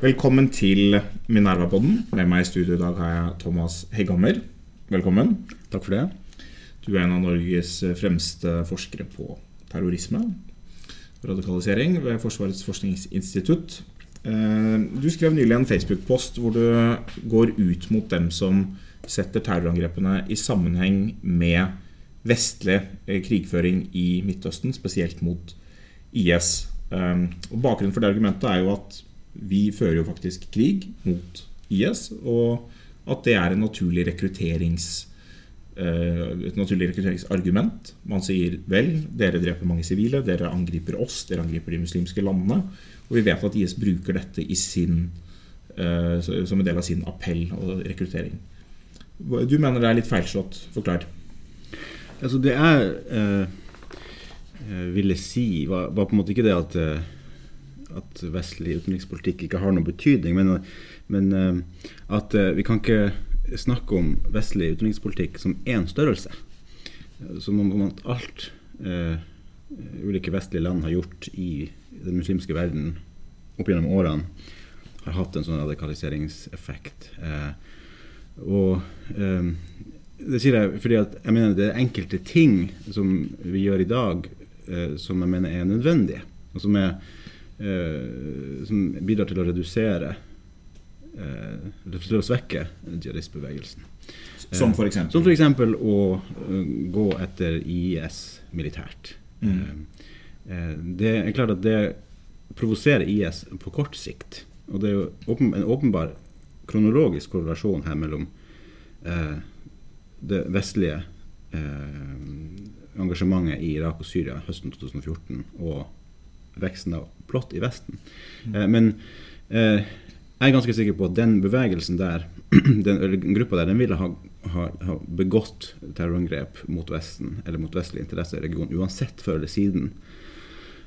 Velkommen til Minerva-podden. Med meg i studio i dag har jeg Thomas Hegghammer. Velkommen. Takk for det. Du er en av Norges fremste forskere på terrorisme og radikalisering ved Forsvarets forskningsinstitutt. Eh, Du skrev nylig en Facebook-post hvor du går ut mot dem som setter terrorangrepene i sammenheng med vestlig eh, krigføring i Midtøsten, spesielt mot IS. Eh, Og Bakgrunnen for det argumentet er jo at vi fører jo faktisk krig mot IS, og at det er en naturlig rekrutterings eh, et naturlig rekrutteringsargument. Man sier vel, dere dreper mange sivile, dere angriper oss, dere angriper de muslimske landene. Og vi vet at IS bruker dette i sin, eh, som en del av sin appell og rekruttering. Du mener det er litt feilslått? Forklar. Altså det eh, eh, ville si, var, var på en måte ikke det at, eh, at vestlig utenrikspolitikk ikke har noen betydning, men, men eh, at eh, vi kan ikke snakke om vestlig utenrikspolitikk som én størrelse. Eh, Som om at alt uh, ulike vestlige land har gjort i den muslimske verden opp gjennom årene, har hatt en sånn radikaliseringseffekt. Uh, og uh, det sier jeg fordi jeg mener det er enkelte ting som vi gjør i dag, eh, som jeg mener er nødvendige. Og som, er, eh, som bidrar til å redusere eh, til å svekke jihadistbevegelsen. Som eksempel? Som f.eks. å eh, gå etter IS militært. Mm. Eh, eh, det er klart at det provoserer IS på kort sikt. Og det er jo en åpenbar kronologisk korrelasjon her mellom eh, det vestlige eh, engasjementet i Irak og Syria høsten 2014 og veksten av plott i Vesten. Eh, men eh, jeg er ganske sikker på at den bevegelsen der, den, eller gruppa der, den ville ha, ha, ha begått terrorangrep mot Vesten, eller mot vestlige interesser i regionen, uansett før eller siden.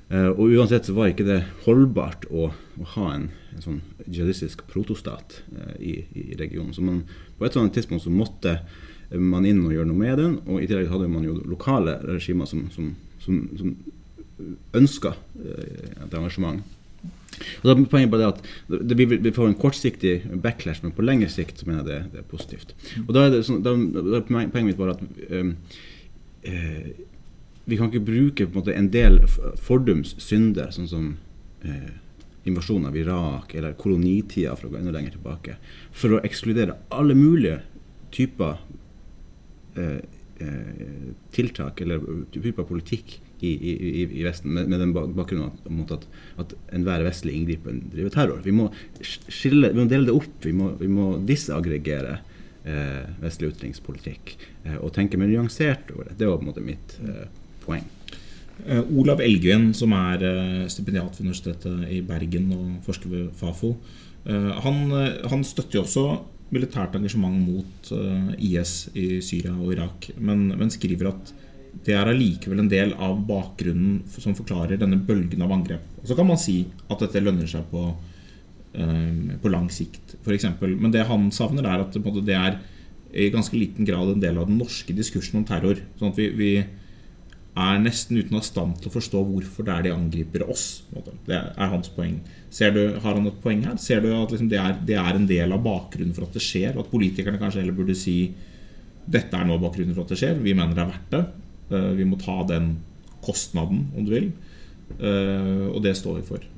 Eh, og uansett så var ikke det holdbart å, å ha en, en sånn jihadistisk protostat eh, i, i regionen. Så man, på et sånt tidspunkt så måtte man inn og gjør noe med den, og i tillegg hadde man jo lokale regimer som, som, som, som ønska eh, et engasjement. Og da Poenget bare det at det, vi, vi får en kortsiktig backlash, men på lengre sikt så mener jeg det, det er positivt. Og Da er, sånn, da, er poenget mitt bare at um, uh, vi kan ikke bruke en, måte, en del fordums synder, sånn som uh, invasjonen av Irak eller kolonitida, for å gå enda lenger tilbake, for å ekskludere alle mulige typer tiltak eller typer politikk i, i, i, Vesten, med, med den bakgrunnen at, at, at enhver vestlig inngripen driver terror. Vi må skille, vi må dele det opp. Vi må, vi må disaggregere eh, vestlig utenrikspolitikk eh, og tenke mer nyansert over det. Det var på en måte mitt eh, poeng. Eh, Olav Elgven, som er eh, stipendiat ved Universitetet i Bergen og forsker ved Fafo, eh, han, eh, han støtter jo også militært engasjement mot eh, IS i Syria og Irak, men, men skriver at det er allikevel en del av bakgrunnen som forklarer denne bølgen av angrep. Og Så kan man si at dette lønner seg på, eh, på lang sikt, f.eks. Men det han savner, er at det, er i ganske liten grad en del av den norske diskursen om terror. Sånn at vi, vi er nesten uten av stand til å forstå hvorfor det er de angriper oss. Det er hans poeng. Du, har han et poeng her? Ser du at liksom det, er, det er en del av bakgrunnen for at det skjer? At politikerne kanskje heller burde si dette er nå bakgrunnen for at det skjer. Vi mener det er verdt det. Eh, Vi må ta den kostnaden, om du vil. Eh, Og det står vi for.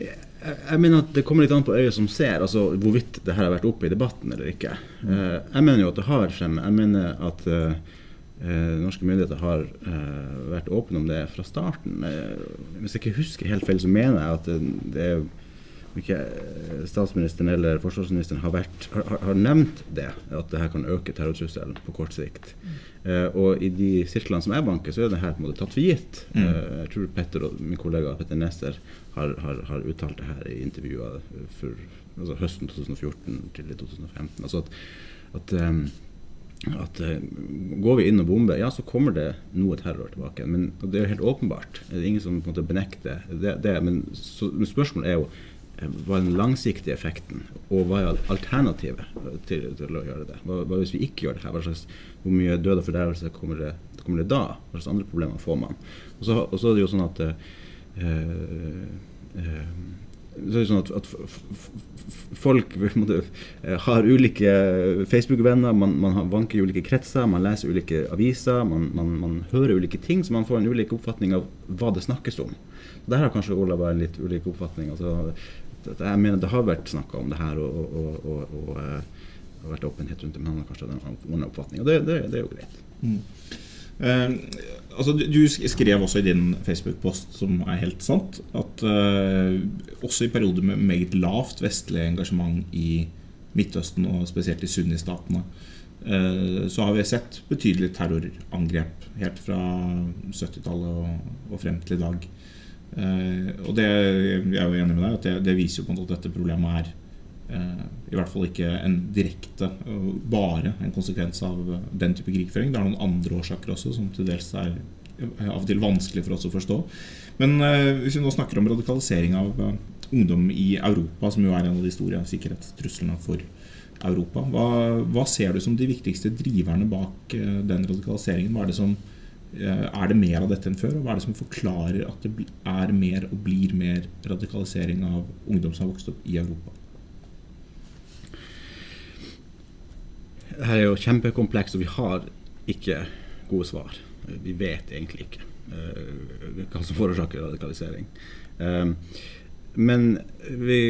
Jeg, mener at Det kommer litt an på øyet som ser, altså hvorvidt det her har vært oppe i debatten eller ikke. Eh, jeg mener jo at det har fremme. Jeg mener at norske myndigheter har eh, vært åpne om det fra starten. Eh, hvis jeg ikke husker helt feil, så mener jeg at det, det er ikke eh, statsministeren eller forsvarsministeren har, vært, har, har- nevnt det, at det her kan øke terrortrusselen på kort sikt. Eh, og i de sirklene som jeg banker, så er det her på en måte tatt for gitt. Mm. Eh, jeg tror Petter og min kollega Petter Nester har, har, har uttalt det her i intervjuer for altså høsten 2014 til 2015. Altså at, at um, at uh, Går vi inn og bomber, ja, så kommer det noe terror tilbake. Men det er helt åpenbart. Det er ingen som på en måte benekter det. det men, så, men spørsmålet er jo hva er den langsiktige effekten, og hva er alternativet til, til å gjøre det? Hva, hva, hvis vi ikke gjør det her? Hva slags, hvor mye død og fordervelse kommer, kommer, det da? Hva slags andre problemer får man? Og så, er det jo sånn at uh, eh, så er det sånn at, at folk måte, har ulike Facebook-venner, man, man, vanker i ulike kretser, man leser ulike aviser, man, man, man, hører ulike ting, så man får en ulik oppfatning av hva det snakkes om. Der har kanskje Olav en litt ulik oppfatning. Altså, jeg mener Det har vært snakka om det her og, og, og, og, og vært åpenhet rundt det, men han har kanskje en annen oppfatning. Og det, det, det, er jo greit. Mm. Uh, altså, du skrev også i din Facebook-post, som er helt sant, at uh, også i perioder med meget lavt vestlig engasjement i Midtøsten, og spesielt i Sunni-statene, uh, så har vi sett betydelige terrorangrep helt fra 70-tallet og, og frem til i dag. Uh, og det, jeg er jo enig med deg at det, det viser jo på en måte at dette problemet er i hvert fall ikke en direkte, uh, bare en konsekvens av den type krigføring. Det er noen andre årsaker også som til dels er av og til vanskelig for oss å forstå. Men hvis vi nå snakker om radikalisering av ungdom i Europa, som jo er en av de store sikkerhetstruslene for Europa, hva, hva ser du som de viktigste driverne bak den radikaliseringen? Hva er det som Eh, er det mer av dette enn før? Og hva er det som forklarer at det er mer og blir mer radikalisering av ungdom som har vokst opp i Europa? Her er jo kjempekomplekst, og vi har ikke gode svar. Vi vet egentlig ikke uh, hva som forårsaker radikalisering. Uh, men vi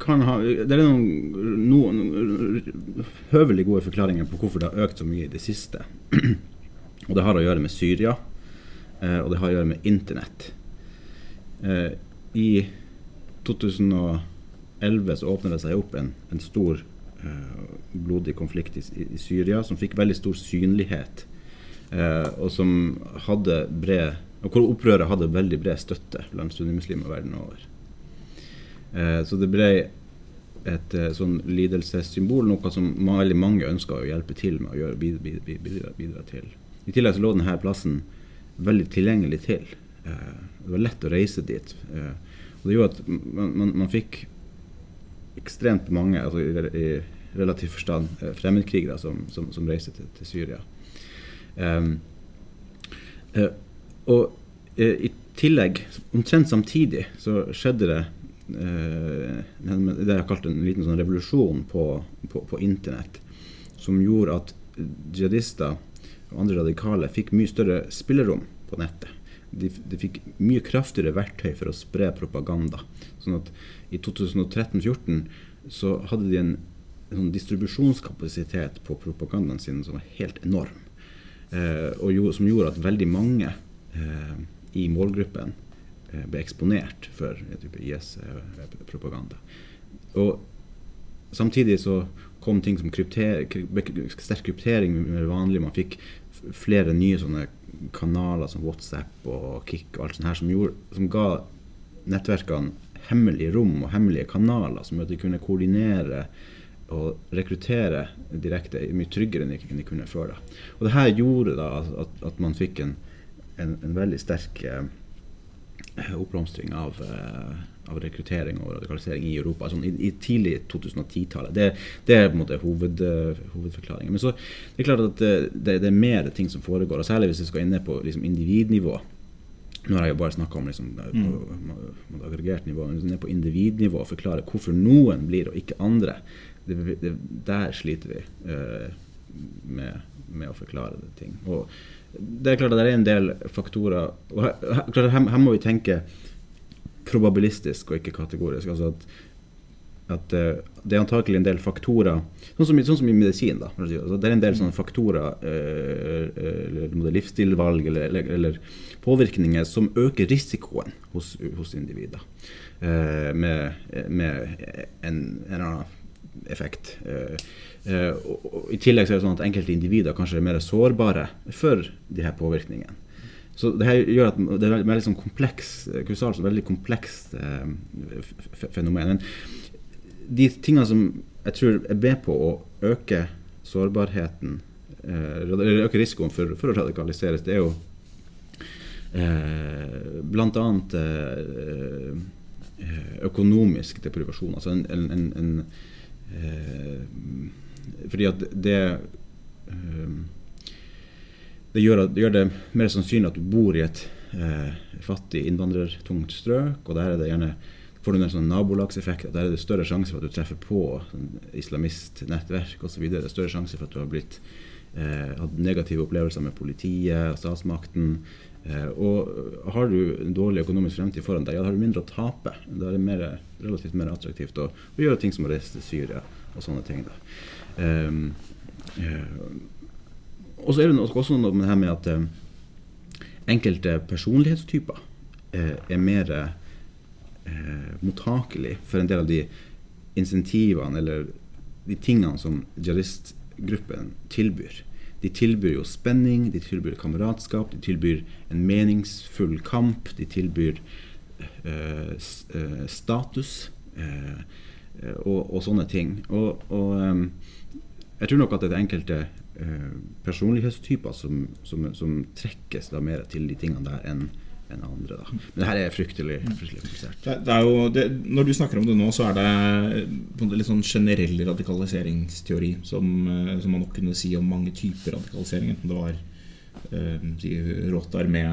kan ha Det er noen, noen høvelig gode forklaringer på hvorfor det har økt så mye i det siste. Og det har å gjøre med Syria, uh, og det har å gjøre med Internett. Eh, I 2011 så åpnet det seg opp en, en stor blodig konflikt i, i, Syria som fikk veldig stor synlighet, eh, og som hadde bred og hvor opprøret hadde veldig bred støtte blant sunnimuslimer verden over. Eh, så det ble et eh, sånn lidelsessymbol, noe som veldig mange ønska å hjelpe til med å gjøre, bidra, bidra, bidra til. I tillegg så lå denne plassen veldig tilgjengelig til. Eh, det var lett å reise dit. Eh, og det gjorde at man, man, man fikk ekstremt mange, altså i, i relativ forstand, eh, fremmedkrigere som, som, som reiste til, til Syria. Um, uh, og uh, i tillegg, omtrent samtidig, så skjedde det uh, det jeg har kalt en liten sånn revolusjon på, på, på internett, som gjorde at jihadister og andre radikale fikk mye større spillerom på nettet. De, de, fikk mye kraftigere verktøy for å spre propaganda. Sånn at i 2013-2014 så hadde de en, en sånn distribusjonskapasitet på propagandaen sin som var helt enorm. Eh, og jo, som gjorde at veldig mange eh, i målgruppen eh, ble eksponert for IS-propaganda. Og samtidig så kom ting som krypter, sterk kryptering mer vanlig. Man fikk flere nye sånne kanaler som WhatsApp og Kik og alt sånt her som, gjorde, som ga nettverkene hemmelige rom og hemmelige kanaler som gjorde at de kunne koordinere og rekruttere direkte mye tryggere enn de kunne før. da. Og det her gjorde da at, at man fikk en, en, en veldig sterk eh, oppblomstring av, eh, av rekruttering og radikalisering i Europa sånn i, i tidlig 2010-tallet. Det, det, er på en måte hoved, uh, hovedforklaringen. Men så det er klart at det, det, det, er mer ting som foregår, og særlig hvis vi skal inn på liksom, individnivå. Nå har jeg jo bare snakka om liksom, mm. på, på, aggregert nivå, men ned på individnivå og forklare hvorfor noen blir og ikke andre. der sliter vi uh, med, med, å forklare det ting. Og det er klart at det er en del faktorer og her, her, her må vi tenke probabilistisk og ikke kategorisk. altså at, at uh, det er antakelig en del faktorer Sånn som, sånn som i medisin. da, altså, Det er en del sånne faktorer, uh, eller livsstilvalg eller, eller, eller, påvirkninger som øker risikoen hos, hos individer. Med, med en, en, annen effekt. Og, og, I tillegg så er det sånn at enkelte individer kanskje er mer sårbare for de her påvirkningene. Så det her gjør at det er veldig sånn kompleks kursal, så veldig komplekst eh, fenomen. Men de tingene som jeg tror er med på å øke sårbarheten, eh, øke risikoen for, for, å radikaliseres, det er jo eh, bl.a. Eh, eh, økonomisk deprivasjon. Altså en, en, en, en eh, Fordi at det eh, det gjør, det gjør, det mer sannsynlig at du bor i et eh, fattig innvandrertungt strøk, og der er det gjerne får du en sånn nabolagseffekt. Der er det større sjanse for at du treffer på sånn islamistnettverk osv. Det er større sjanse for at du har blitt, eh, hatt negative opplevelser med politiet og statsmakten. Eh, og har du en dårlig økonomisk fremtid foran deg, ja, da har du mindre å tape. Da er det mer, relativt mer attraktivt å, å, gjøre ting som å reise til Syria og sånne ting. Da. Um, og så er det også noe med det her med at um, enkelte personlighetstyper uh, er mer uh, mottakelig for en del av de insentivene eller de tingene som jihadistgruppen tilbyr. De tilbyr jo spenning, de tilbyr kameratskap, de tilbyr en meningsfull kamp. De tilbyr uh, status og, og, sånne ting. Og, og um, jeg tror nok at det enkelte Eh, personlighetstyper som, som, som trekkes da mer til de tingene der enn enn andre. Da. Men det her er fryktelig, fryktelig komplisert. Det, det er jo, det, når du snakker om det nå, så er det litt sånn generell radikaliseringsteori som, eh, som, man nok kunne si om mange typer radikalisering. Enten det var eh, si, rått armé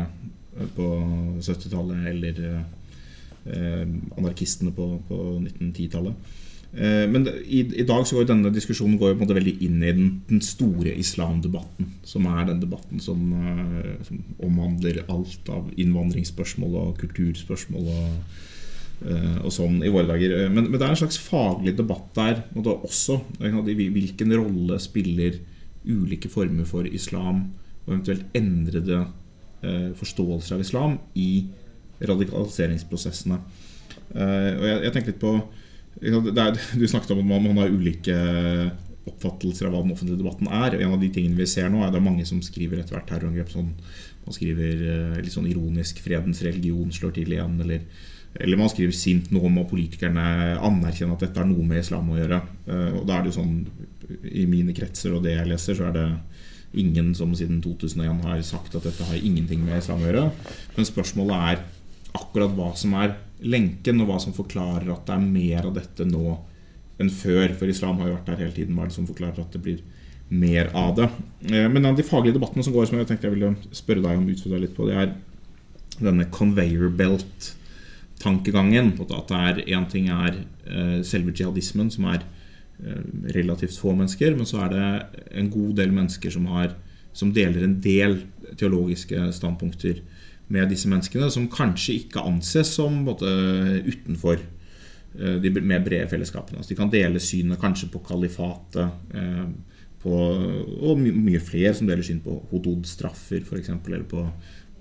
på 70-tallet eller eh, anarkistene på, på 1910-tallet. Eh, men i, i, dag så går denne diskusjonen går jo veldig inn i den, den, store islamdebatten. Som er den debatten som, eh, som, omhandler alt av innvandringsspørsmål og kulturspørsmål og, eh, og sånn i våre dager. Men, men, det er en slags faglig debatt der. Og også hvilken rolle spiller ulike former for islam og eventuelt endrede forståelser av islam i radikaliseringsprosessene. og jeg, jeg tenker litt på er, du snakket om at man, man, har ulike oppfattelser av hva den offentlige debatten er. Og en av de tingene vi ser nå, er det er mange som skriver etter hvert terrorangrep sånn Man skriver eh, litt sånn ironisk 'fredens religion slår til igjen', eller, eller man skriver sint noe om at politikerne anerkjenner at dette har noe med islam å gjøre. Eh, og da er det jo sånn I mine kretser og det jeg leser, så er det ingen som siden 2001 har sagt at dette har ingenting med islam å gjøre. Men spørsmålet er akkurat hva som er lenken, og hva som forklarer at det er mer av dette nå enn før. For islam har jo vært der hele tiden. Hva er det som forklarer at det blir mer av det? Eh, men de faglige debattene som går, som jeg tenkte jeg ville spørre deg om, utfordre litt på, det er denne conveyor belt-tankegangen. At det er én ting er eh, selve jihadismen, som er eh, relativt få mennesker, men så er det en god del mennesker som, har, som deler en del teologiske standpunkter med disse menneskene, som kanskje ikke anses som både utenfor eh, de mer brede fellesskapene. Altså de kan dele synet kanskje på kalifatet, eh, på, og my mye flere som deler syn på hodod-straffer f.eks., eller på,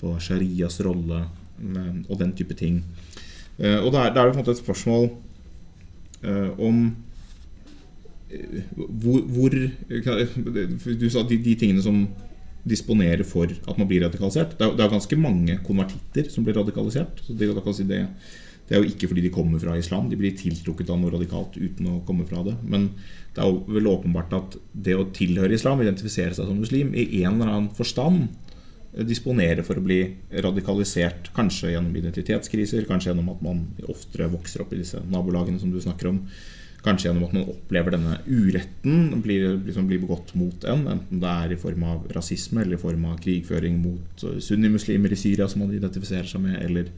på sharias rolle eh, og den type ting. Og da er, det på en måte et spørsmål om hvor, hvor Du sa de, de tingene som disponere for at man blir radikalisert. Det er, det er ganske mange konvertitter som blir radikalisert. Så det, si det, det, er jo ikke fordi de kommer fra islam. De blir tiltrukket av noe radikalt uten å komme fra det. Men det er jo vel åpenbart at det å tilhøre islam, identifisere seg som muslim, i en eller annen forstand disponere for å bli radikalisert. Kanskje gjennom identitetskriser, kanskje gjennom at man oftere vokser opp i disse nabolagene som du snakker om. Kanskje gjennom at man opplever denne uretten blir, liksom blir begått mot en. Enten det er i form av rasisme eller i form av krigføring mot eh, sunnimuslimer i Syria, som man identifiserer seg med, eller,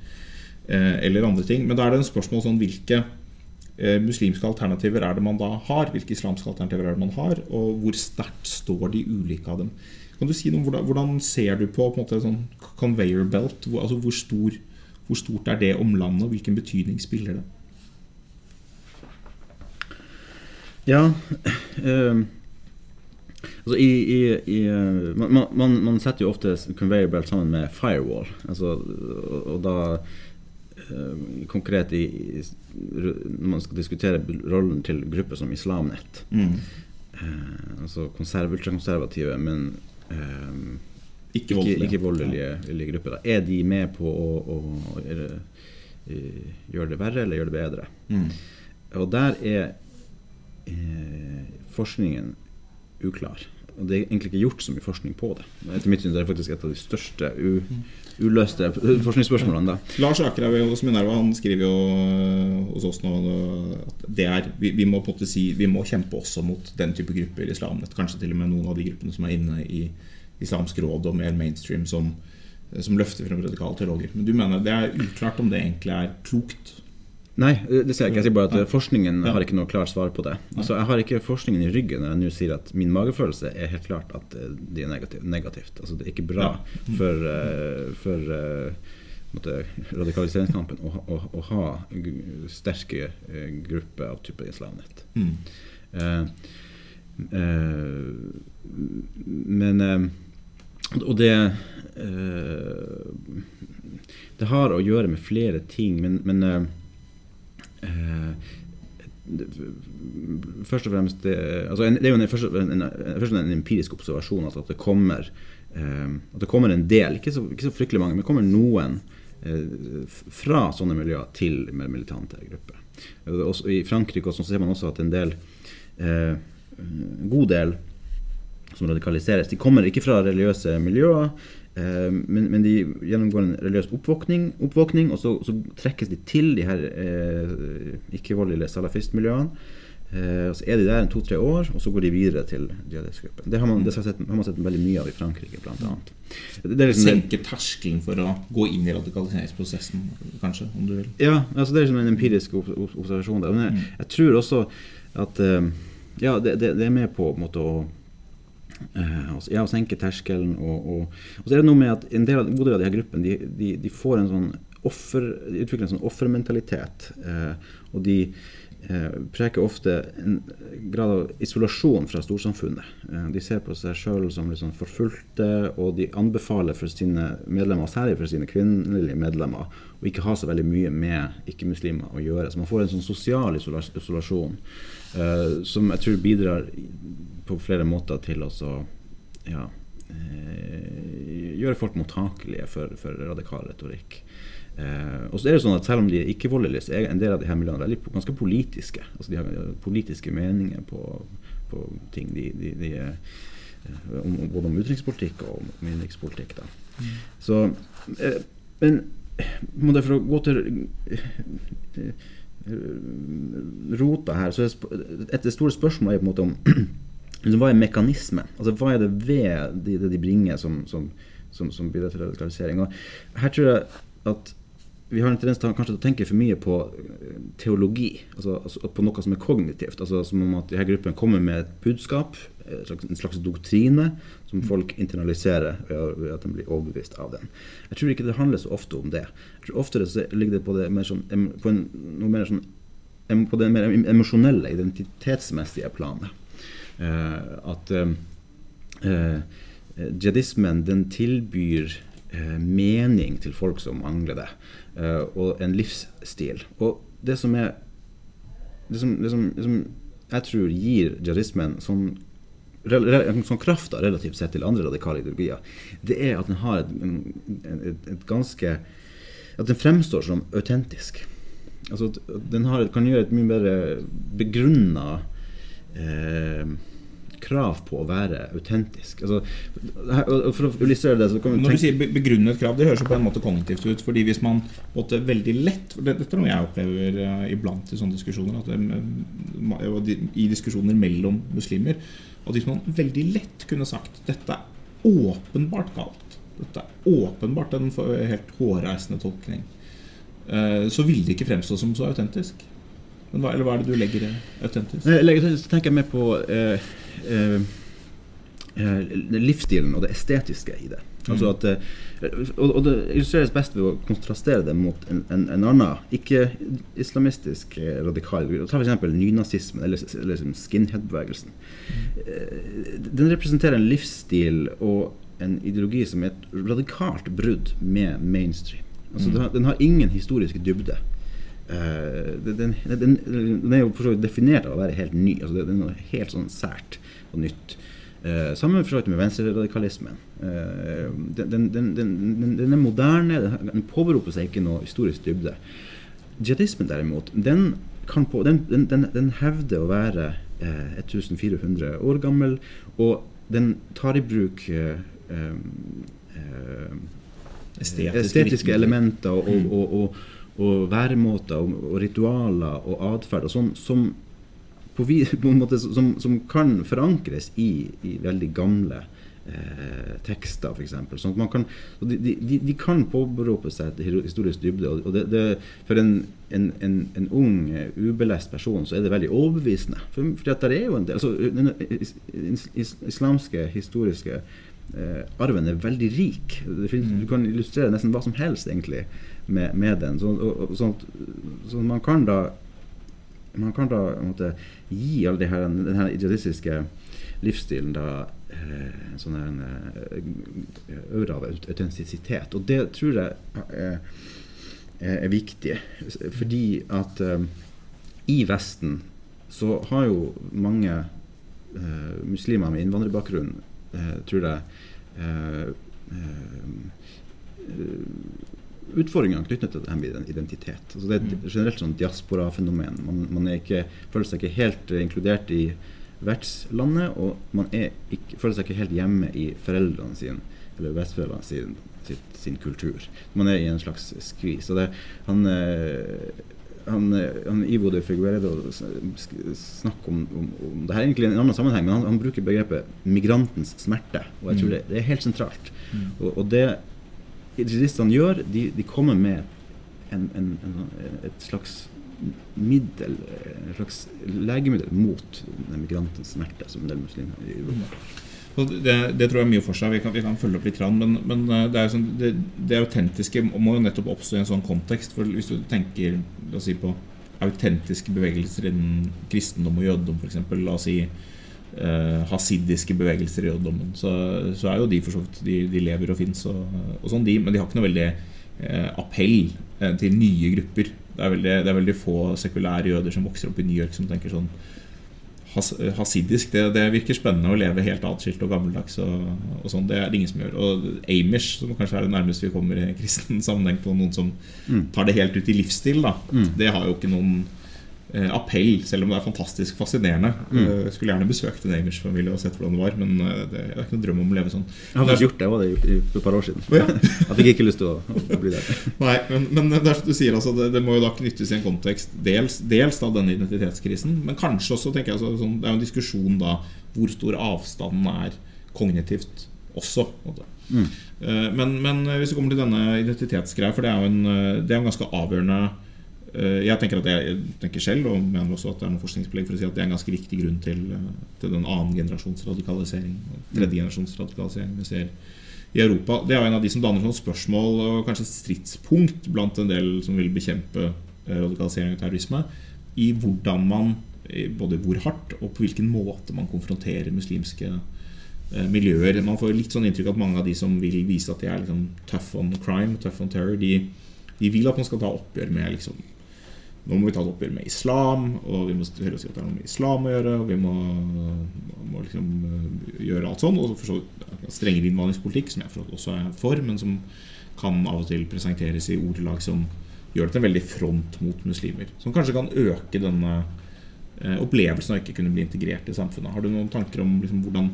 eh, eller andre ting. Men da er det en spørsmål sånn hvilke eh, muslimske alternativer er det man da har? Hvilke islamske alternativer er det man har? Og hvor sterkt står de ulike av dem? Kan du si noe om hvordan, ser du på, på måte, sånn conveyor belt? Hvor, altså hvor, stor, hvor stort er det om landet, og hvilken betydning spiller det? Ja um, Altså i, i, i eh, man, man, man, setter jo ofte conveyor belt sammen med firewall. Altså, og, og da uh, konkret i, når man skal diskutere rollen til grupper som Islamnett. Mm. Uh, altså konserv, ultrakonservative, men uh, ikke, voldelige, ikke voldelige ja. grupper. Da. Er de med på å, å, å gjøre det verre eller gjøre det bedre? Mm. Og der er eh, forskningen uklar. og det er egentlig ikke gjort så mye forskning på det. Etter mitt syn er det faktisk et av de største uløste forskningsspørsmålene. da. Lars Akerhaug hos Minerva han skriver jo øh, hos oss nå at er, vi, vi, må si, vi må kjempe også mot den type grupper i islam. Kanskje til og med noen av de gruppene som er inne i Islamsk råd og mer mainstream som, som løfter frem radikale teologer. Men du mener det er uklart om det egentlig er klokt? Nei, det sier jeg ikke. Jeg sier bare at forskningen har ikke noe klart svar på det. Altså, jeg har ikke forskningen i ryggen når jeg nå sier at min magefølelse er helt klart at det de er negativt. negativt. Altså, det er ikke bra for, for måtte, radikaliseringskampen å, å, å, ha sterke grupper av type islamnett. Mm. men Og det Det har å gjøre med flere ting, men, men Eh, først og fremst det, altså en, det er jo en, først, en, først en empirisk observasjon altså at det kommer eh, at det kommer en del, ikke så, ikke så fryktelig mange, men det kommer noen eh, fra sånne miljøer til militante grupper. Også I Frankrike også, så ser man også at en del eh, god del som radikaliseres, de kommer ikke fra religiøse miljøer, Eh, men, men, de gjennomgår en religiøs oppvåkning, oppvåkning og så, så, trekkes de til de her eh, ikke-voldelige salafistmiljøene. Eh, Så er de der en to-tre år, og så går de videre til jihadistgruppen. Det har man, det har, sett, har man sett veldig mye av i Frankrike, bl.a. Liksom Senke terskelen for å gå inn i radikaliseringsprosessen, kanskje? om du vil? Ja, altså det er liksom en empirisk observasjon. der. Men jeg, mm. jeg tror også at eh, ja, det, det, det, er med på, på en måte, å Eh, ja, å senke terskelen. Og, og, og, så er det noe med at en del av, god del av de her gruppene de, de, de får en sånn offer, de utvikler en sånn offermentalitet. Eh, og de eh, preker ofte en grad av isolasjon fra storsamfunnet. Eh, de ser på seg sjøl som sånn forfulgte, og de anbefaler for sine medlemmer, særlig for sine kvinnelige medlemmer, å ikke ha så veldig mye med ikke-muslimer å gjøre. Så man får en sånn sosial isolasjon eh, som jeg tror bidrar på flere måter til å ja, eh, gjøre folk mottakelige for, for radikal retorikk. Eh, og så er det sånn at Selv om de er ikke-voldelige, så er en del av de her miljøene veldig, ganske politiske. Altså De har politiske meninger på, på ting. De, de, de eh, om, både om utenrikspolitikk og om innenrikspolitikk. Mm. Så, eh, men for å gå til eh, rota her, så er et store spørsmål er på en måte om hva er mekanismen? Altså, hva er det ved det de, de bringer som, som, som, som, bidrar til radikalisering? Og her tror jeg at vi har en tendens til kanskje å tenke for mye på eh, teologi, altså, altså på noe som er kognitivt. altså Som om at disse gruppene kommer med et budskap, en slags, en slags doktrine, som folk internaliserer ved at de blir overbevist av den. Jeg tror ikke det handler så ofte om det. Jeg tror Oftere så ligger det på det mer sånn, på en, noe mer sånn, på det mer emosjonelle, identitetsmessige planet. Eh, at eh, eh, jihadismen den tilbyr mening til folk som mangler det, og en livsstil. Og det som er det som, det som, det som jeg tror gir jihadismen sånn, sånn krafta relativt sett til andre radikale ideologier, det er at den har et, et, et ganske At den fremstår som autentisk. Altså, at den har, kan gjøre et mye bedre begrunna eh, krav på å være autentisk. Altså, for å illustrere det Når du sier begrunnet krav, det høres jo på en måte kognitivt ut. fordi hvis man måtte veldig lett for Dette er noe jeg opplever uh, iblant i sånne diskusjoner. Det, uh, I diskusjoner mellom muslimer. At hvis man veldig lett kunne sagt dette er åpenbart galt, dette er åpenbart en helt hårreisende tolkning, uh, så ville det ikke fremstå som så autentisk. Hva, eller hva er det du legger i autentisk? Jeg legger, så tenker jeg mer på eh, eh, eh, livsstilen og det estetiske i det. Altså mm. at, eh, og, og, det illustreres best ved å kontrastere det mot en, en, en annen ikke-islamistisk eh, radikal Ta f.eks. nynazismen eller, eller liksom skinhead-bevegelsen. Mm. Den representerer en livsstil og en ideologi som er et radikalt brudd med mainstream. Altså, mm. den, har, den har ingen historiske dybde. Uh, den, den, den, er jo for så vidt definert av å være helt ny. Altså det, det, er noe helt sånn sært og nytt. Uh, sammen for så vidt med venstreradikalismen. Uh, den, den, er moderne, den påberoper seg ikke noe historisk dybde. Jihadismen derimot, den, på, den, hevder å være 1400 år gammel. Og den tar i bruk eh, eh, Estetiske estetiske elementer og, og, og, og væremåter og, og ritualer og atferd og sånn som på, på en måte som, som kan forankres i, i veldig gamle eh, tekster, f.eks. Sånn de, de, de kan påberope seg et historisk dybde. og det, det, For en, en, en, en ung, eh, ubelest person så er det veldig overbevisende. For, for der er jo en del, altså, Den is, is, is, islamske historiske arven er veldig rik. Finnes, Mm. Du kan illustrere nesten hva som helst egentlig med, med den. Så, og, sånn, så man kan da man kan da måtte, gi all de her, den her idealistiske livsstilen da eh, en sånn eh, aura av autentisitet. Og det tror jeg er, er, viktig. Fordi at eh, i Vesten så har jo mange eh, muslimer med innvandrerbakgrunn, eh, tror jeg eh, eh, utfordringene knyttet til det her med identitet. Altså det er et generelt sånn diaspora-fenomen. Man, man ikke, føler seg ikke helt inkludert i vertslandet, og man ikke, føler seg ikke helt hjemme i foreldrene sine, eller besteforeldrene sin, sin kultur. Man er i en slags skvis. Og det, han, eh, han, han Ivo de Figueredo snakker om, om, om det her er egentlig i en annen sammenheng, men han, han bruker begrepet 'migrantens smerte'. Og jeg tror Mm. det, det er helt sentralt. Mm. Og, og det jihadistene gjør, de, de kommer med en, en, en, et slags middel, et slags legemiddel mot den migrantens smerte, som en del muslimer i Europa. Det, det tror jeg er mye for seg. Vi kan, vi kan følge opp litt. rann, Men, men eh, det, sånn, det, det autentiske må jo nettopp oppstå i en sånn kontekst. For Hvis du tenker la oss si, på autentiske bevegelser innen kristendom og jødedom, f.eks. La oss si eh, hasidiske bevegelser i jødedommen, så, så er jo de for så vidt de, de lever og fins, og, og sånn men de har ikke noe veldig eh, appell eh, til nye grupper. Det er, veldig, det er veldig få sekulære jøder som vokser opp i New York som tenker sånn has, hasidisk, det, det virker spennende å leve helt atskilt og gammeldags. Og, og sånn, Det er det ingen som gjør. Og Amish, som kanskje er det nærmeste vi kommer i kristen sammenheng på noen som Mm. tar det helt ut i livsstil, da. Mm. det har jo ikke noen appell, selv om det er fantastisk fascinerende. Mm. Eh, skulle gjerne besøkt en Amish-familie og sett hvordan det var, men eh, det, jeg har ikke noen drøm om å leve sånn. Jeg har faktisk gjort det, jeg var det for et par år siden. Ja. Jeg fikk ikke lyst til å, å bli der. Nei, men, men det er som du sier, altså, det, det må jo da knyttes i en kontekst dels, dels da denne identitetskrisen, men kanskje også tenker jeg, så, sånn, Det er jo en diskusjon da hvor stor avstanden er kognitivt også. Mm. Eh, Men, men hvis vi kommer til denne identitetsgreia, for det er jo en, eh, det er en ganske avgjørende eh, Jeg tenker at jeg, jeg tenker selv, og mener også at det er noen forskningsbelegg for å si at det er en ganske viktig grunn til, eh, til den annen generasjons radikalisering, tredje generasjons radikalisering vi ser i Europa. Det er jo en av de som danner sånn spørsmål og kanskje stridspunkt blant en del som vil bekjempe eh, radikalisering og terrorisme, i hvordan man eh, både hvor hardt og på hvilken måte man konfronterer muslimske eh, miljøer. Man får litt sånn inntrykk at mange av de som vil vise at de er liksom tough on crime, tough on terror, de, de vil at man skal ta oppgjør med liksom nå må vi ta et oppgjør med islam, og vi må høre oss si at det har noe med islam å gjøre. Og vi må, må liksom øh, gjøre alt sånn. Og så strengere innvandringspolitikk, som jeg for så også er for, men som kan av og til presenteres i ordelag som gjør det til en veldig front mot muslimer. Som kanskje kan øke denne eh, opplevelsen av ikke kunne bli integrert i samfunnet. Har du noen tanker om liksom, hvordan,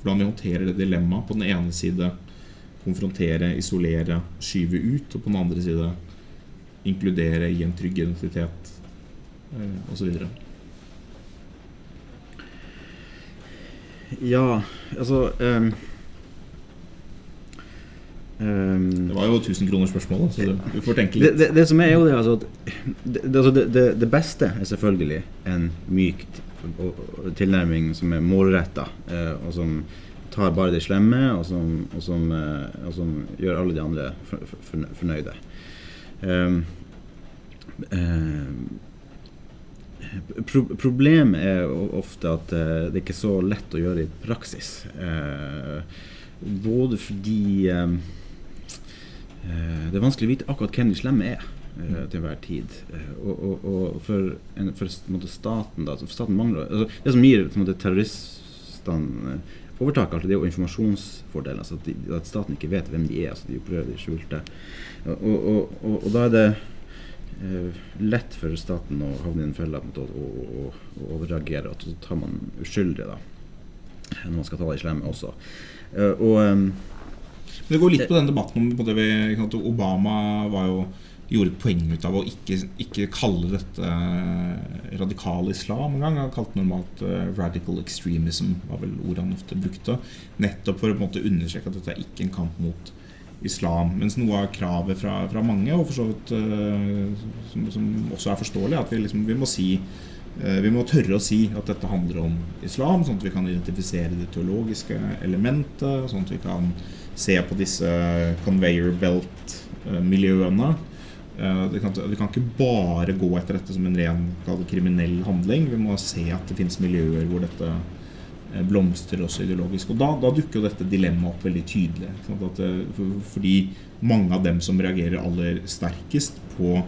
hvordan vi håndterer det dilemmaet? På den ene side konfrontere, isolere, skyve ut, og på den andre side inkludere i en trygg identitet eh, osv. Ja, altså um, um, Det var jo 1000 kroner spørsmålet, så du, du får tenke det, litt. det, det som er jo det, altså, det, det, altså det, det, det beste er selvfølgelig en myk tilnærming som er målretta, eh, og som tar bare de slemme, og som, og som, eh, og som gjør alle de andre for, for, fornø- fornøyde. Ehm, ehm, pro problemet er ofte at det det er ikke så lett å gjøre i praksis. Eh, både fordi eh, eh, det er vanskelig å vite akkurat hvem de slemme er eh, til hver tid. Eh, og, og, og for, en, for en staten da, staten mangler altså, Det som gir terroristene eh, overtak, altså, det er jo informasjonsfordelen. Altså at, de, at staten ikke vet hvem de er. Altså, de opererer i skjulte. Og, og, og, og, da er det uh, lett for staten å havne i en felle og, overreagere. Og så tar man uskyldige, da. når man skal ta det i slem også. Uh, og um, Det går litt på den debatten om Obama var jo gjorde et poeng ut av å ikke, ikke kalle dette eh, radikal islam engang. Han kalte normalt uh, 'radical extremism', var vel ordet han ofte brukte. Nettopp for å på en måte understreke at dette er ikke en kamp mot islam. Mens noe av kravet fra, fra mange, og for så vidt uh, som, som, også er forståelig, at vi, liksom, vi må si vi må tørre å si at dette handler om islam, sånn at vi kan identifisere det teologiske elementet. Sånn at vi kan se på disse conveyor belt-miljøene. Eh, vi kan, vi kan, ikke bare gå etter dette som en ren kriminell handling. Vi må se at det finnes miljøer hvor dette eh, blomstrer også ideologisk. Og da, da dukker jo dette dilemmaet opp veldig tydelig. At, eh, fordi mange av dem som reagerer aller sterkest på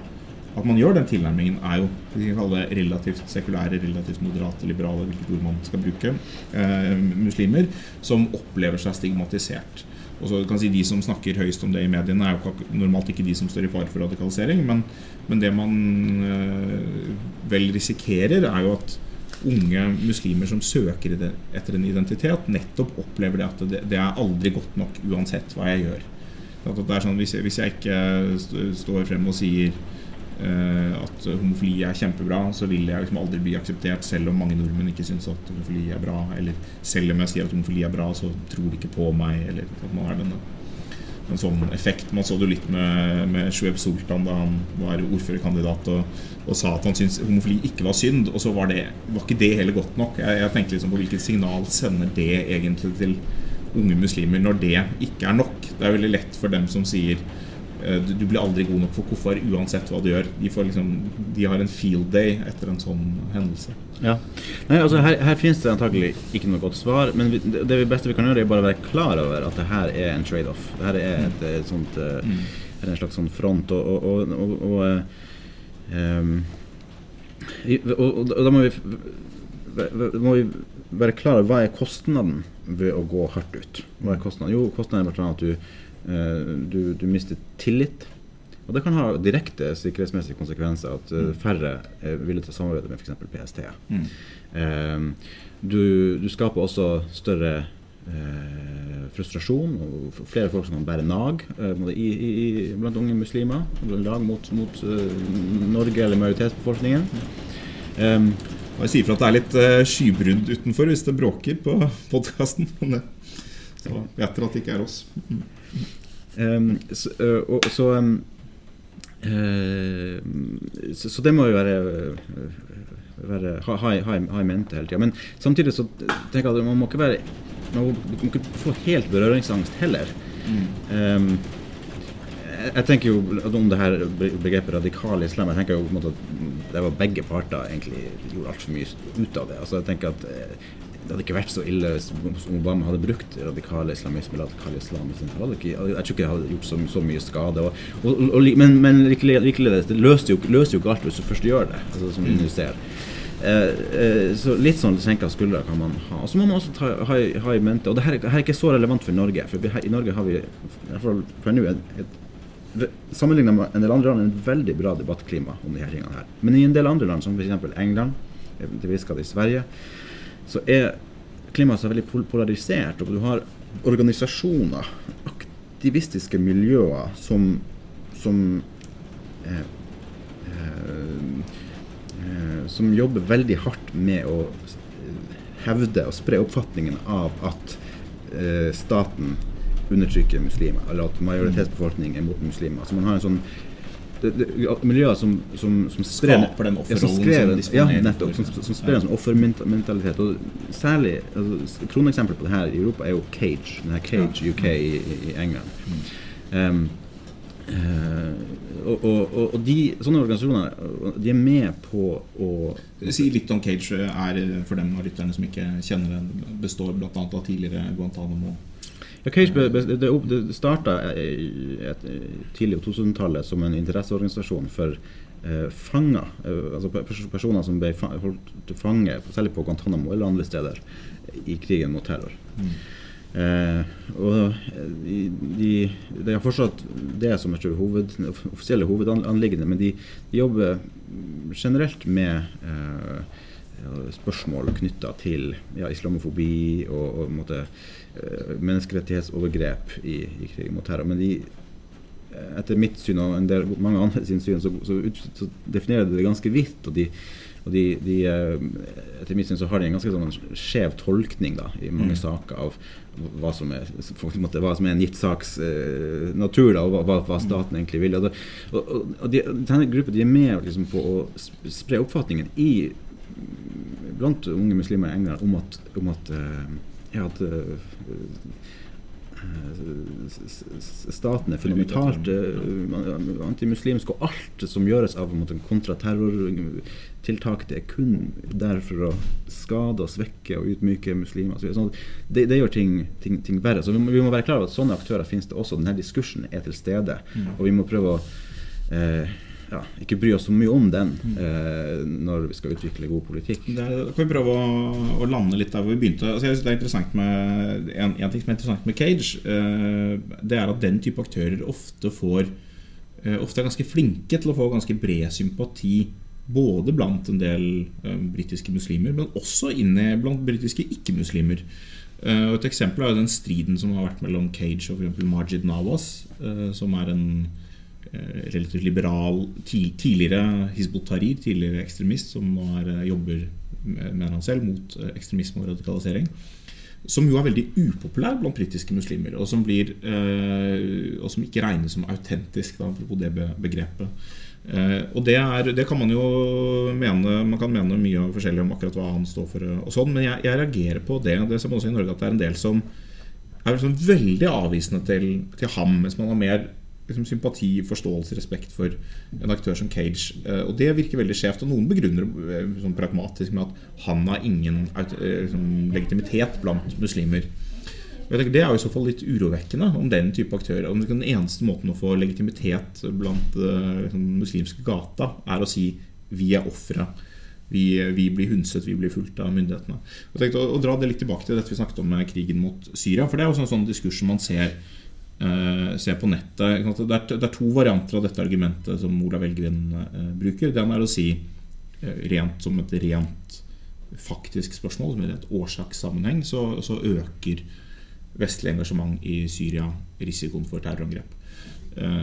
at man gjør den tilnærmingen, er jo vi kan kalle det relativt sekulære, relativt moderate, liberale, hvilket ord man skal bruke, eh, muslimer, som opplever seg stigmatisert. Og så kan si De som snakker høyest om det i mediene, er jo normalt ikke de som står i fare for radikalisering. Men, men det man øh, vel risikerer, er jo at unge muslimer som søker etter en identitet, nettopp opplever det at det, det er aldri godt nok uansett hva jeg gjør. det er sånn, hvis jeg, hvis jeg ikke står frem og sier at homofili er kjempebra, så vil jeg liksom aldri bli akseptert, selv om mange nordmenn ikke syns at homofili er bra. Eller selv om jeg sier at homofili er bra, så tror de ikke på meg. Eller at man har denne, en sånn effekt. Man så det litt med, med Shueb Sultan da han var ordførerkandidat og, og sa at han syntes homofili ikke var synd. Og så var, det, var ikke det heller godt nok. Jeg, jeg tenkte liksom på hvilket signal sender det egentlig til unge muslimer når det ikke er nok. Det er veldig lett for dem som sier Eh, du blir aldri god nok for KOFAR uansett hva du gjør. De, liksom, de, har en field day etter en sånn hendelse. Ja. Nei, altså her, her finnes det antakelig ikke noe godt svar, men vi, det beste vi kan gjøre, er bare å være klar over at det her er en trade-off. Det her er et, et sånt, eh, mm. en slags sånn front. Og, og, og, og um, da må vi, må vi være klar over hva er kostnaden ved å gå hardt ut. Hva er kostnaden? Jo, kostnaden er bl.a. at du Eh, du, du, mister tillit. Og det kan ha direkte sikkerhetsmessige konsekvenser at uh, færre er villige til å samarbeide med f.eks. PST. Mm. Uh, du, du, skaper også større eh, frustrasjon og flere folk som kan bære nag i, i, blant unge muslimer. Lag mot, mot Norge eller majoritetsbefolkningen. Um, og jeg sier fra at det er litt skybrudd utenfor hvis det bråker på podkasten. Så vet dere at det ikke er oss. Um, så, og, så, um, uh, så, så, det må jo være, være ha, ha, ha, i mente hele tida. Men samtidig så tenker jeg at man må ikke være man må ikke få helt berøringsangst heller. Mm. Um, jeg tenker jo om det her begrepet radikal islam jeg tenker jo på en måte at det var begge parter egentlig gjorde altfor mye ut av det. Altså jeg tenker at eh, det hadde ikke vært så ille hvis Obama hadde brukt radikal islamisme radikal islam. Ikke, jeg tror ikke det hadde gjort så, så mye skade. Og, og, og, men, men likeledes, det løser jo, løser jo ikke alt hvis du først gjør det, altså, som mm. du ser. Eh, eh, så litt sånn senka skuldre kan man ha. Og så må man også ta, ha, ha, i mente Og det her, her, er ikke så relevant for Norge. For vi, her, i Norge har vi i hvert fall for nå Sammenlignet med en del andre land en veldig bra debattklima om de her tingene her. Men i en del andre land, som f.eks. England, til viss grad i Sverige, så er klimaet så veldig polarisert. Og du har organisasjoner, aktivistiske miljøer, som, som eh, eh, som jobber veldig hardt med å hevde og spre oppfatningen av at eh, staten undertrykker muslimer, eller at majoritetsbefolkningen er mot muslimer. Så man har en sånn det, det, miljøer som, som, som sprer Skaper den offerrollen som Ja, nettopp. Som, som sprer en sånn offermentalitet. Og særlig altså, Kroneksempel på det her i Europa er jo Cage. Den her Cage UK i, i England. Um, Uh, og, og, og, de, sånne organisasjoner de er med på å Si litt om Cage er for dem av lytterne som ikke kjenner det. Består bl.a. av tidligere Guantánamo ja, Cage det, det starta tidlig på 2000-tallet som en interesseorganisasjon for eh, fanger. Eh, altså personer som ble holdt til fange, særlig på Guantánamo eller andre steder, i krigen mot terror. Mm. Eh, og eh, de, de, de, har fortsatt det som er hoved, offisielle hovedanliggende, men de, de, jobber generelt med eh, spørsmål knytta til ja, islamofobi og, og måte, uh, menneskerettighetsovergrep i, i krig mot terror. Men de, etter mitt syn og en del, mange andre sin syn, så, så, så definerer det det ganske vidt. og de og de, de, etter mitt syn så har de en ganske sånn skjev tolkning da, i mange mm. saker av hva som, er, måte, hva som er en gitt saks eh, natur, da, og hva, hva, staten egentlig vil. Og, og, og de, denne gruppen de er med liksom, på å spre oppfatningen i blant unge muslimer i England om at, om at, uh, ja, at uh, staten er fundamentalt antimuslimsk, og alt som gjøres av kontraterrortiltak, det er kun der for å skade og svekke og utmyke muslimer. Så, det, det, gjør ting, ting, ting verre. Så vi må, vi må, være klar over at sånne aktører finnes det også. Denne diskursen er til stede. Mm. Og vi må prøve å eh, ja, ikke bry oss så mye om den eh, når vi skal utvikle god politikk. Da kan vi prøve å, å, lande litt der hvor vi begynte. Altså, jeg synes det er interessant med, en, en, ting som er interessant med Cage, eh, det er at den type aktører ofte får eh, Ofte er ganske flinke til å få ganske bred sympati både blant en del eh, britiske muslimer, men også inne blant britiske ikke-muslimer. Uh, et eksempel er den striden som har vært mellom Cage og for Majid Nawaz, uh, som er en Eh, relativt liberal tidligere Hizbut Tahrir, tidligere ekstremist, som nå er, eh, jobber mener han selv, mot eh, ekstremisme og radikalisering. Som jo er veldig upopulær blant britiske muslimer, og som, blir, og som ikke regnes som autentisk, da, apropos det begrepet. og det, er, det, kan man jo mene Man kan mene mye forskjellig om akkurat hva han står for, og sånn, men jeg, jeg reagerer på det. Det ser man også i Norge at det er en del som er sånn veldig avvisende til, til ham, mens man har mer liksom, sympati, forståelse, respekt for en aktør som Cage. Eh, og det virker veldig skjevt. Og noen begrunner eh, sånn pragmatisk med at han har ingen eh, liksom, legitimitet blant muslimer. Det er jo i så fall litt urovekkende om den type aktører. Om den eneste måten å få legitimitet blant liksom, muslimske gata er å si 'vi er ofre'. Vi, vi, blir hunset, vi blir fulgt av myndighetene. Og tenkte å, å, dra det litt tilbake til dette vi snakket om med krigen mot Syria. For det er jo en sånn diskurs som man ser se på nettet. Det er, to varianter av dette argumentet som Olav Elgren uh, bruker. Det ene er å si uh, rent som et rent faktisk spørsmål, som i et årsakssammenheng, så, så, øker vestlig engasjement i Syria risikoen for terrorangrep.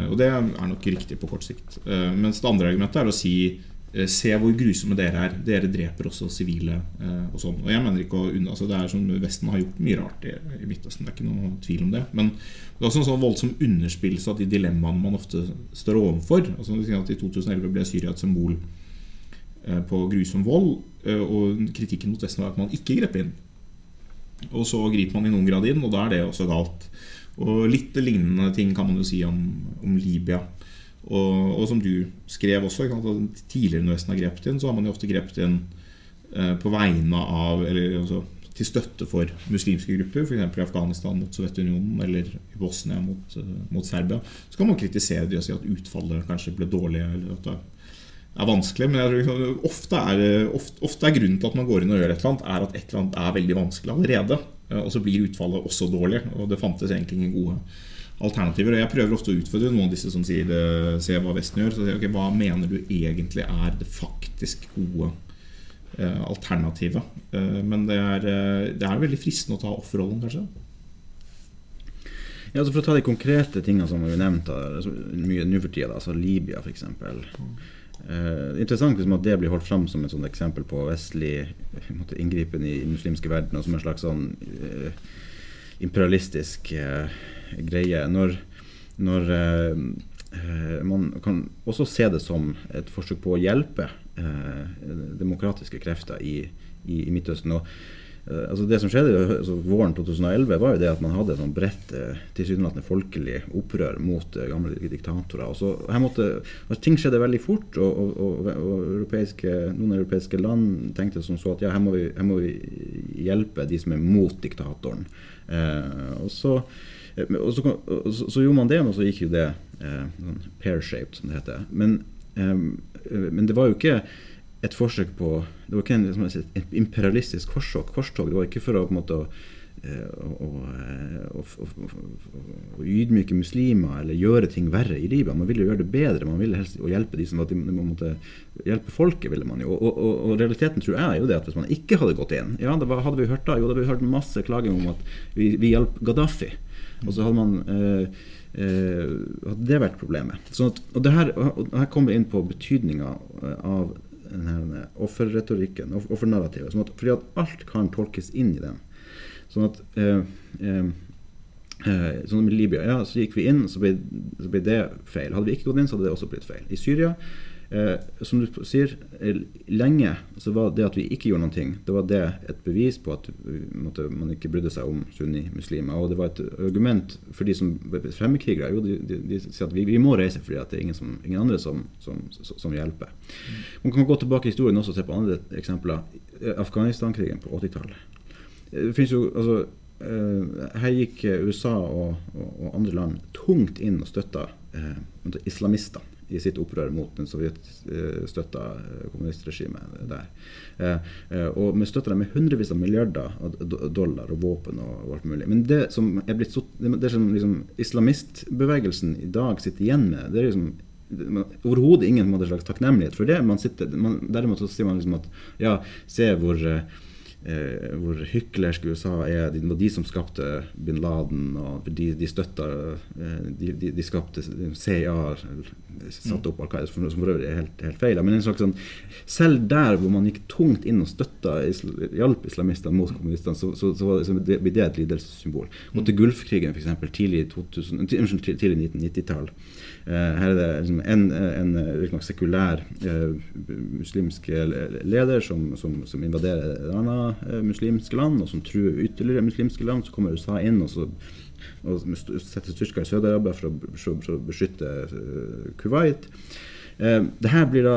og det er nok riktig på kort sikt. mens det andre argumentet er å si Eh, se hvor grusomme dere er. Dere dreper også sivile. Eh, og sånn. Og jeg mener ikke å unna, altså Det er som Vesten har gjort mye rart i, i Midtøsten. Det er ikke noe tvil om det. Men det er også en sånn voldsom underspillelse av de dilemmaene man ofte står overfor. Altså, at I 2011 ble Syria et symbol eh, på grusom vold. Og kritikken mot Vesten var at man ikke grep inn. Og så griper man i noen grad inn, og da er det også galt. Og litt lignende ting kan man jo si om, om Libya. Og, og, som du skrev også, tidligere når Vesten har grepet inn, så har man jo ofte grepet inn eh, på vegne av Eller altså, til støtte for muslimske grupper, f.eks. i Afghanistan mot Sovjetunionen eller i Bosnia mot, uh, mot, Serbia. Så kan man kritisere det og si at utfallet kanskje ble dårlig. eller at det er vanskelig, men jeg tror ofte er, ofte, ofte er grunnen til at man går inn og gjør et eller annet, er at et eller annet er veldig vanskelig allerede. Eh, og så blir utfallet også dårlig. Og det fantes egentlig ingen gode alternativer. Og jeg prøver ofte å utfordre noen av disse som sier det, se hva Vesten gjør. Så sier, okay, Hva mener du egentlig er det faktisk gode eh, alternativet? Eh, men det er, eh, det er veldig fristende å ta offerrollen, kanskje. Ja, altså For å ta de konkrete tingene som vi nevnte altså, mye nå for tida, altså Libya f.eks. Eh, interessant liksom, at det blir holdt fram som et sånt eksempel på vestlig måte, inngripen i den muslimske verden, og som en slags sånn eh, imperialistisk eh, greie. Når, når eh, eh, man kan også se det som et forsøk på å hjelpe demokratiske krefter i, i, i Midtøsten. Og, altså det som skjedde altså våren 2011, var jo det at man hadde et bredt eh, tilsynelatende folkelig opprør mot eh, gamle diktatorer. Og så her måtte, altså ting skjedde veldig fort, og, og, og, og europeiske, noen europeiske land tenkte som så at ja, her må, vi, her må vi hjelpe de som er mot diktatoren. så Eh, og så, og så, så, gjorde man det, og så gikk jo det eh, sånn pear-shaped, som det heter. Men, eh, men, det var jo ikke et forsøk på Det var ikke en, liksom, et imperialistisk korstog. korstog. Det var ikke for å på en måte å, ydmyke muslimer eller gjøre ting verre i Libya. Man ville jo gjøre det bedre. Man ville helst hjelpe de som var, man måtte hjelpe folket. ville man jo. Og, og, og, realiteten tror jeg er jo det at hvis man ikke hadde gått inn, ja, da hadde vi hørt da, jo, da hadde vi hørt masse klaging om at vi, vi hjalp Gaddafi. Og så hadde man eh, eh, hadde det vært problemet. Sånn at, og her, og her kommer vi inn på betydninga av denne offerretorikken, offernarrativet. Sånn fordi at alt kan tolkes inn i den. Sånn at eh, eh, eh, Sånn med Libya, ja, så gikk vi inn, så ble, så ble, det feil. Hadde vi ikke gått inn, så hadde det også blitt feil. I Syria, som du sier, eh, lenge så var det at vi ikke gjorde noen ting, det var det et bevis på at måtte, man ikke brydde seg om sunnimuslimer. Og det var et argument for de som fremmedkrigere. Jo, de, de, de, sier at vi, vi, må reise fordi det er ingen, som, ingen andre som, som, som, hjelper. Man kan gå tilbake i historien også og se på andre eksempler. Afghanistan-krigen på 80-tallet det finnes jo altså eh, her gikk USA og, og, og, andre land tungt inn og støtta eh, islamister i sitt opprør mot den sovjetstøtta eh, kommunistregimet der. Eh, eh, og vi støtta dem med hundrevis av milliarder av dollar og våpen og, alt mulig. Men det som er blitt det som liksom, islamistbevegelsen i dag sitter igjen med, det er liksom overhodet ingen slags takknemlighet for det. Man sitter, man, derimot så sier man liksom at ja, se hvor eh, hvor hyklersk USA er. Det var de som skapte bin Laden, og de, de støtta eh, de, de, de, skapte CIA, satte opp Al-Qaida, som for øvrig er helt, helt feil. Men en slags sånn, selv der hvor man gikk tungt inn og støtta hjalp islamistene mot kommunistene, så, så, så, så det, ble det et lidelsessymbol. Og til Gulfkrigen, f.eks. Tidlig, tidlig 1990-tall. Eh, her er det liksom en, en, en sekulær uh, muslimsk leder som, som, som invaderer et annet Eh, muslimske land, og som truer ytterligere muslimske land. Så kommer USA inn og, så, og setter styrker i Sør-Arabia for, for, å beskytte Kuwait. Det her blir da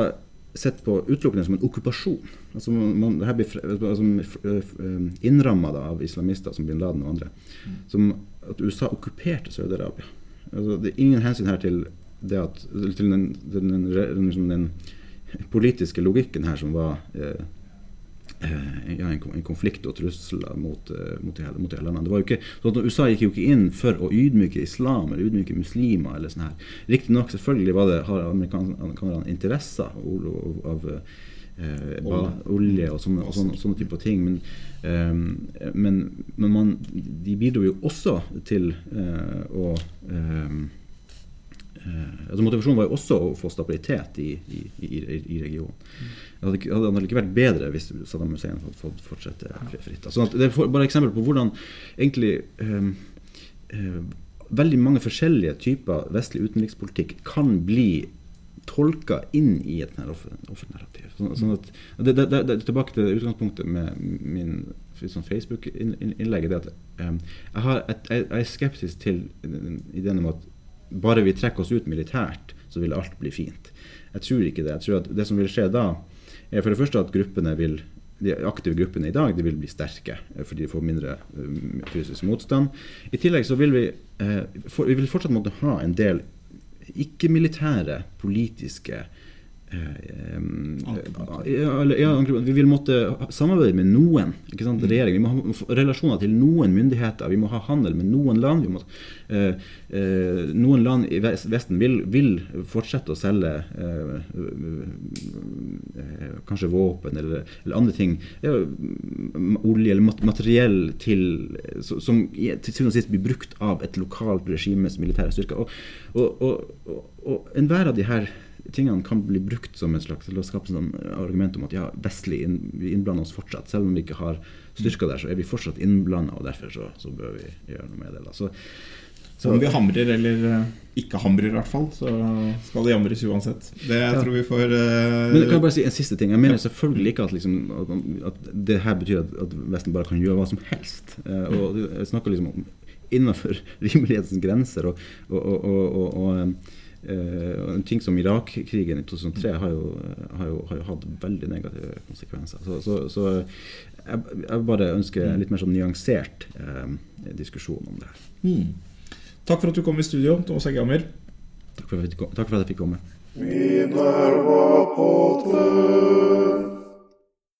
sett på utelukkende som en okkupasjon. Altså man, det her blir altså, innramma av islamister som bin Laden og andre. Som at USA okkuperte Saudi-Arabia. Altså, det er ingen hensyn her til, at, til den, den, den, liksom den, politiske logikken her som var eh, Eh, ja, en, konflikt og trusler mot, eh, mot, de, mot de landene. Det var jo ikke, sånn at USA gikk jo ikke inn for å ydmyke islam eller ydmyke muslimer. eller sånn her. Riktignok selvfølgelig var det, har amerikanerne interesser av, av eh, olje og sånne, og sånne, sånne typer ting. Men, eh, men, men man, de bidro jo også til eh, å eh, altså Motivasjonen var jo også å få stabilitet i, i, i, i regionen. Det hadde, hadde, hadde ikke vært bedre hvis Saddam Hussein hadde fått fortsette fritt. Sånn det er bare eksempel på hvordan egentlig um, uh, veldig mange forskjellige typer vestlig utenrikspolitikk kan bli tolka inn i et offernarrativ. Sånn, sånn tilbake til utgangspunktet med min sånn Facebook-innlegg. det at um, jeg, har et, jeg, er skeptisk til ideen om at bare vi trekker oss ut militært, så vil alt bli fint. Jeg tror ikke det. Jeg tror at det som vil skje da, er for det første at gruppene vil de aktive gruppene i dag de vil bli sterke eh, fordi de får mindre um, fysisk motstand. I tillegg så vil vi, eh, for, vi vil fortsatt måtte ha en del ikke-militære politiske ja, vi vil måtte samarbeide med noen. mm. regjering. Vi må ha relasjoner til noen myndigheter. Vi må ha handel med noen land. Må, eh, eh, noen land i Vesten vil, vil fortsette å selge eh, eh, kanskje våpen eller, eller andre ting. Olje eller materiell til, som til syvende og sist blir brukt av et lokalt regimes militære styrker. Og, og, og, og enhver av de her tingene kan bli brukt som et slags til å skape sånn argument om at ja, vestlig inn, vi innblander oss fortsatt. Selv om vi ikke har styrker der, så er vi fortsatt innblanda, og derfor så, så, bør vi gjøre noe med det. Så, så, om vi hamrer eller eh, ikke hamrer, i hvert fall, så skal det jamres uansett. Det ja. tror vi får uh, Men kan jeg bare si en siste ting. Jeg mener selvfølgelig ikke at, liksom, at det her betyr at, at, Vesten bare kan gjøre hva som helst. Uh, og Jeg snakker liksom om innenfor rimelighetens grenser. og, og, og, og en ting som Irak-krigen i 2003 har jo, har, jo, har jo, hatt veldig negative konsekvenser. Så, så, så jeg, jeg, bare ønsker en litt mer sånn nyansert uh, diskusjon om det her. Mm. Takk for at du kom i studio, Thomas Eggehammer. Takk, takk for at jeg fikk komme. Minerva-podden.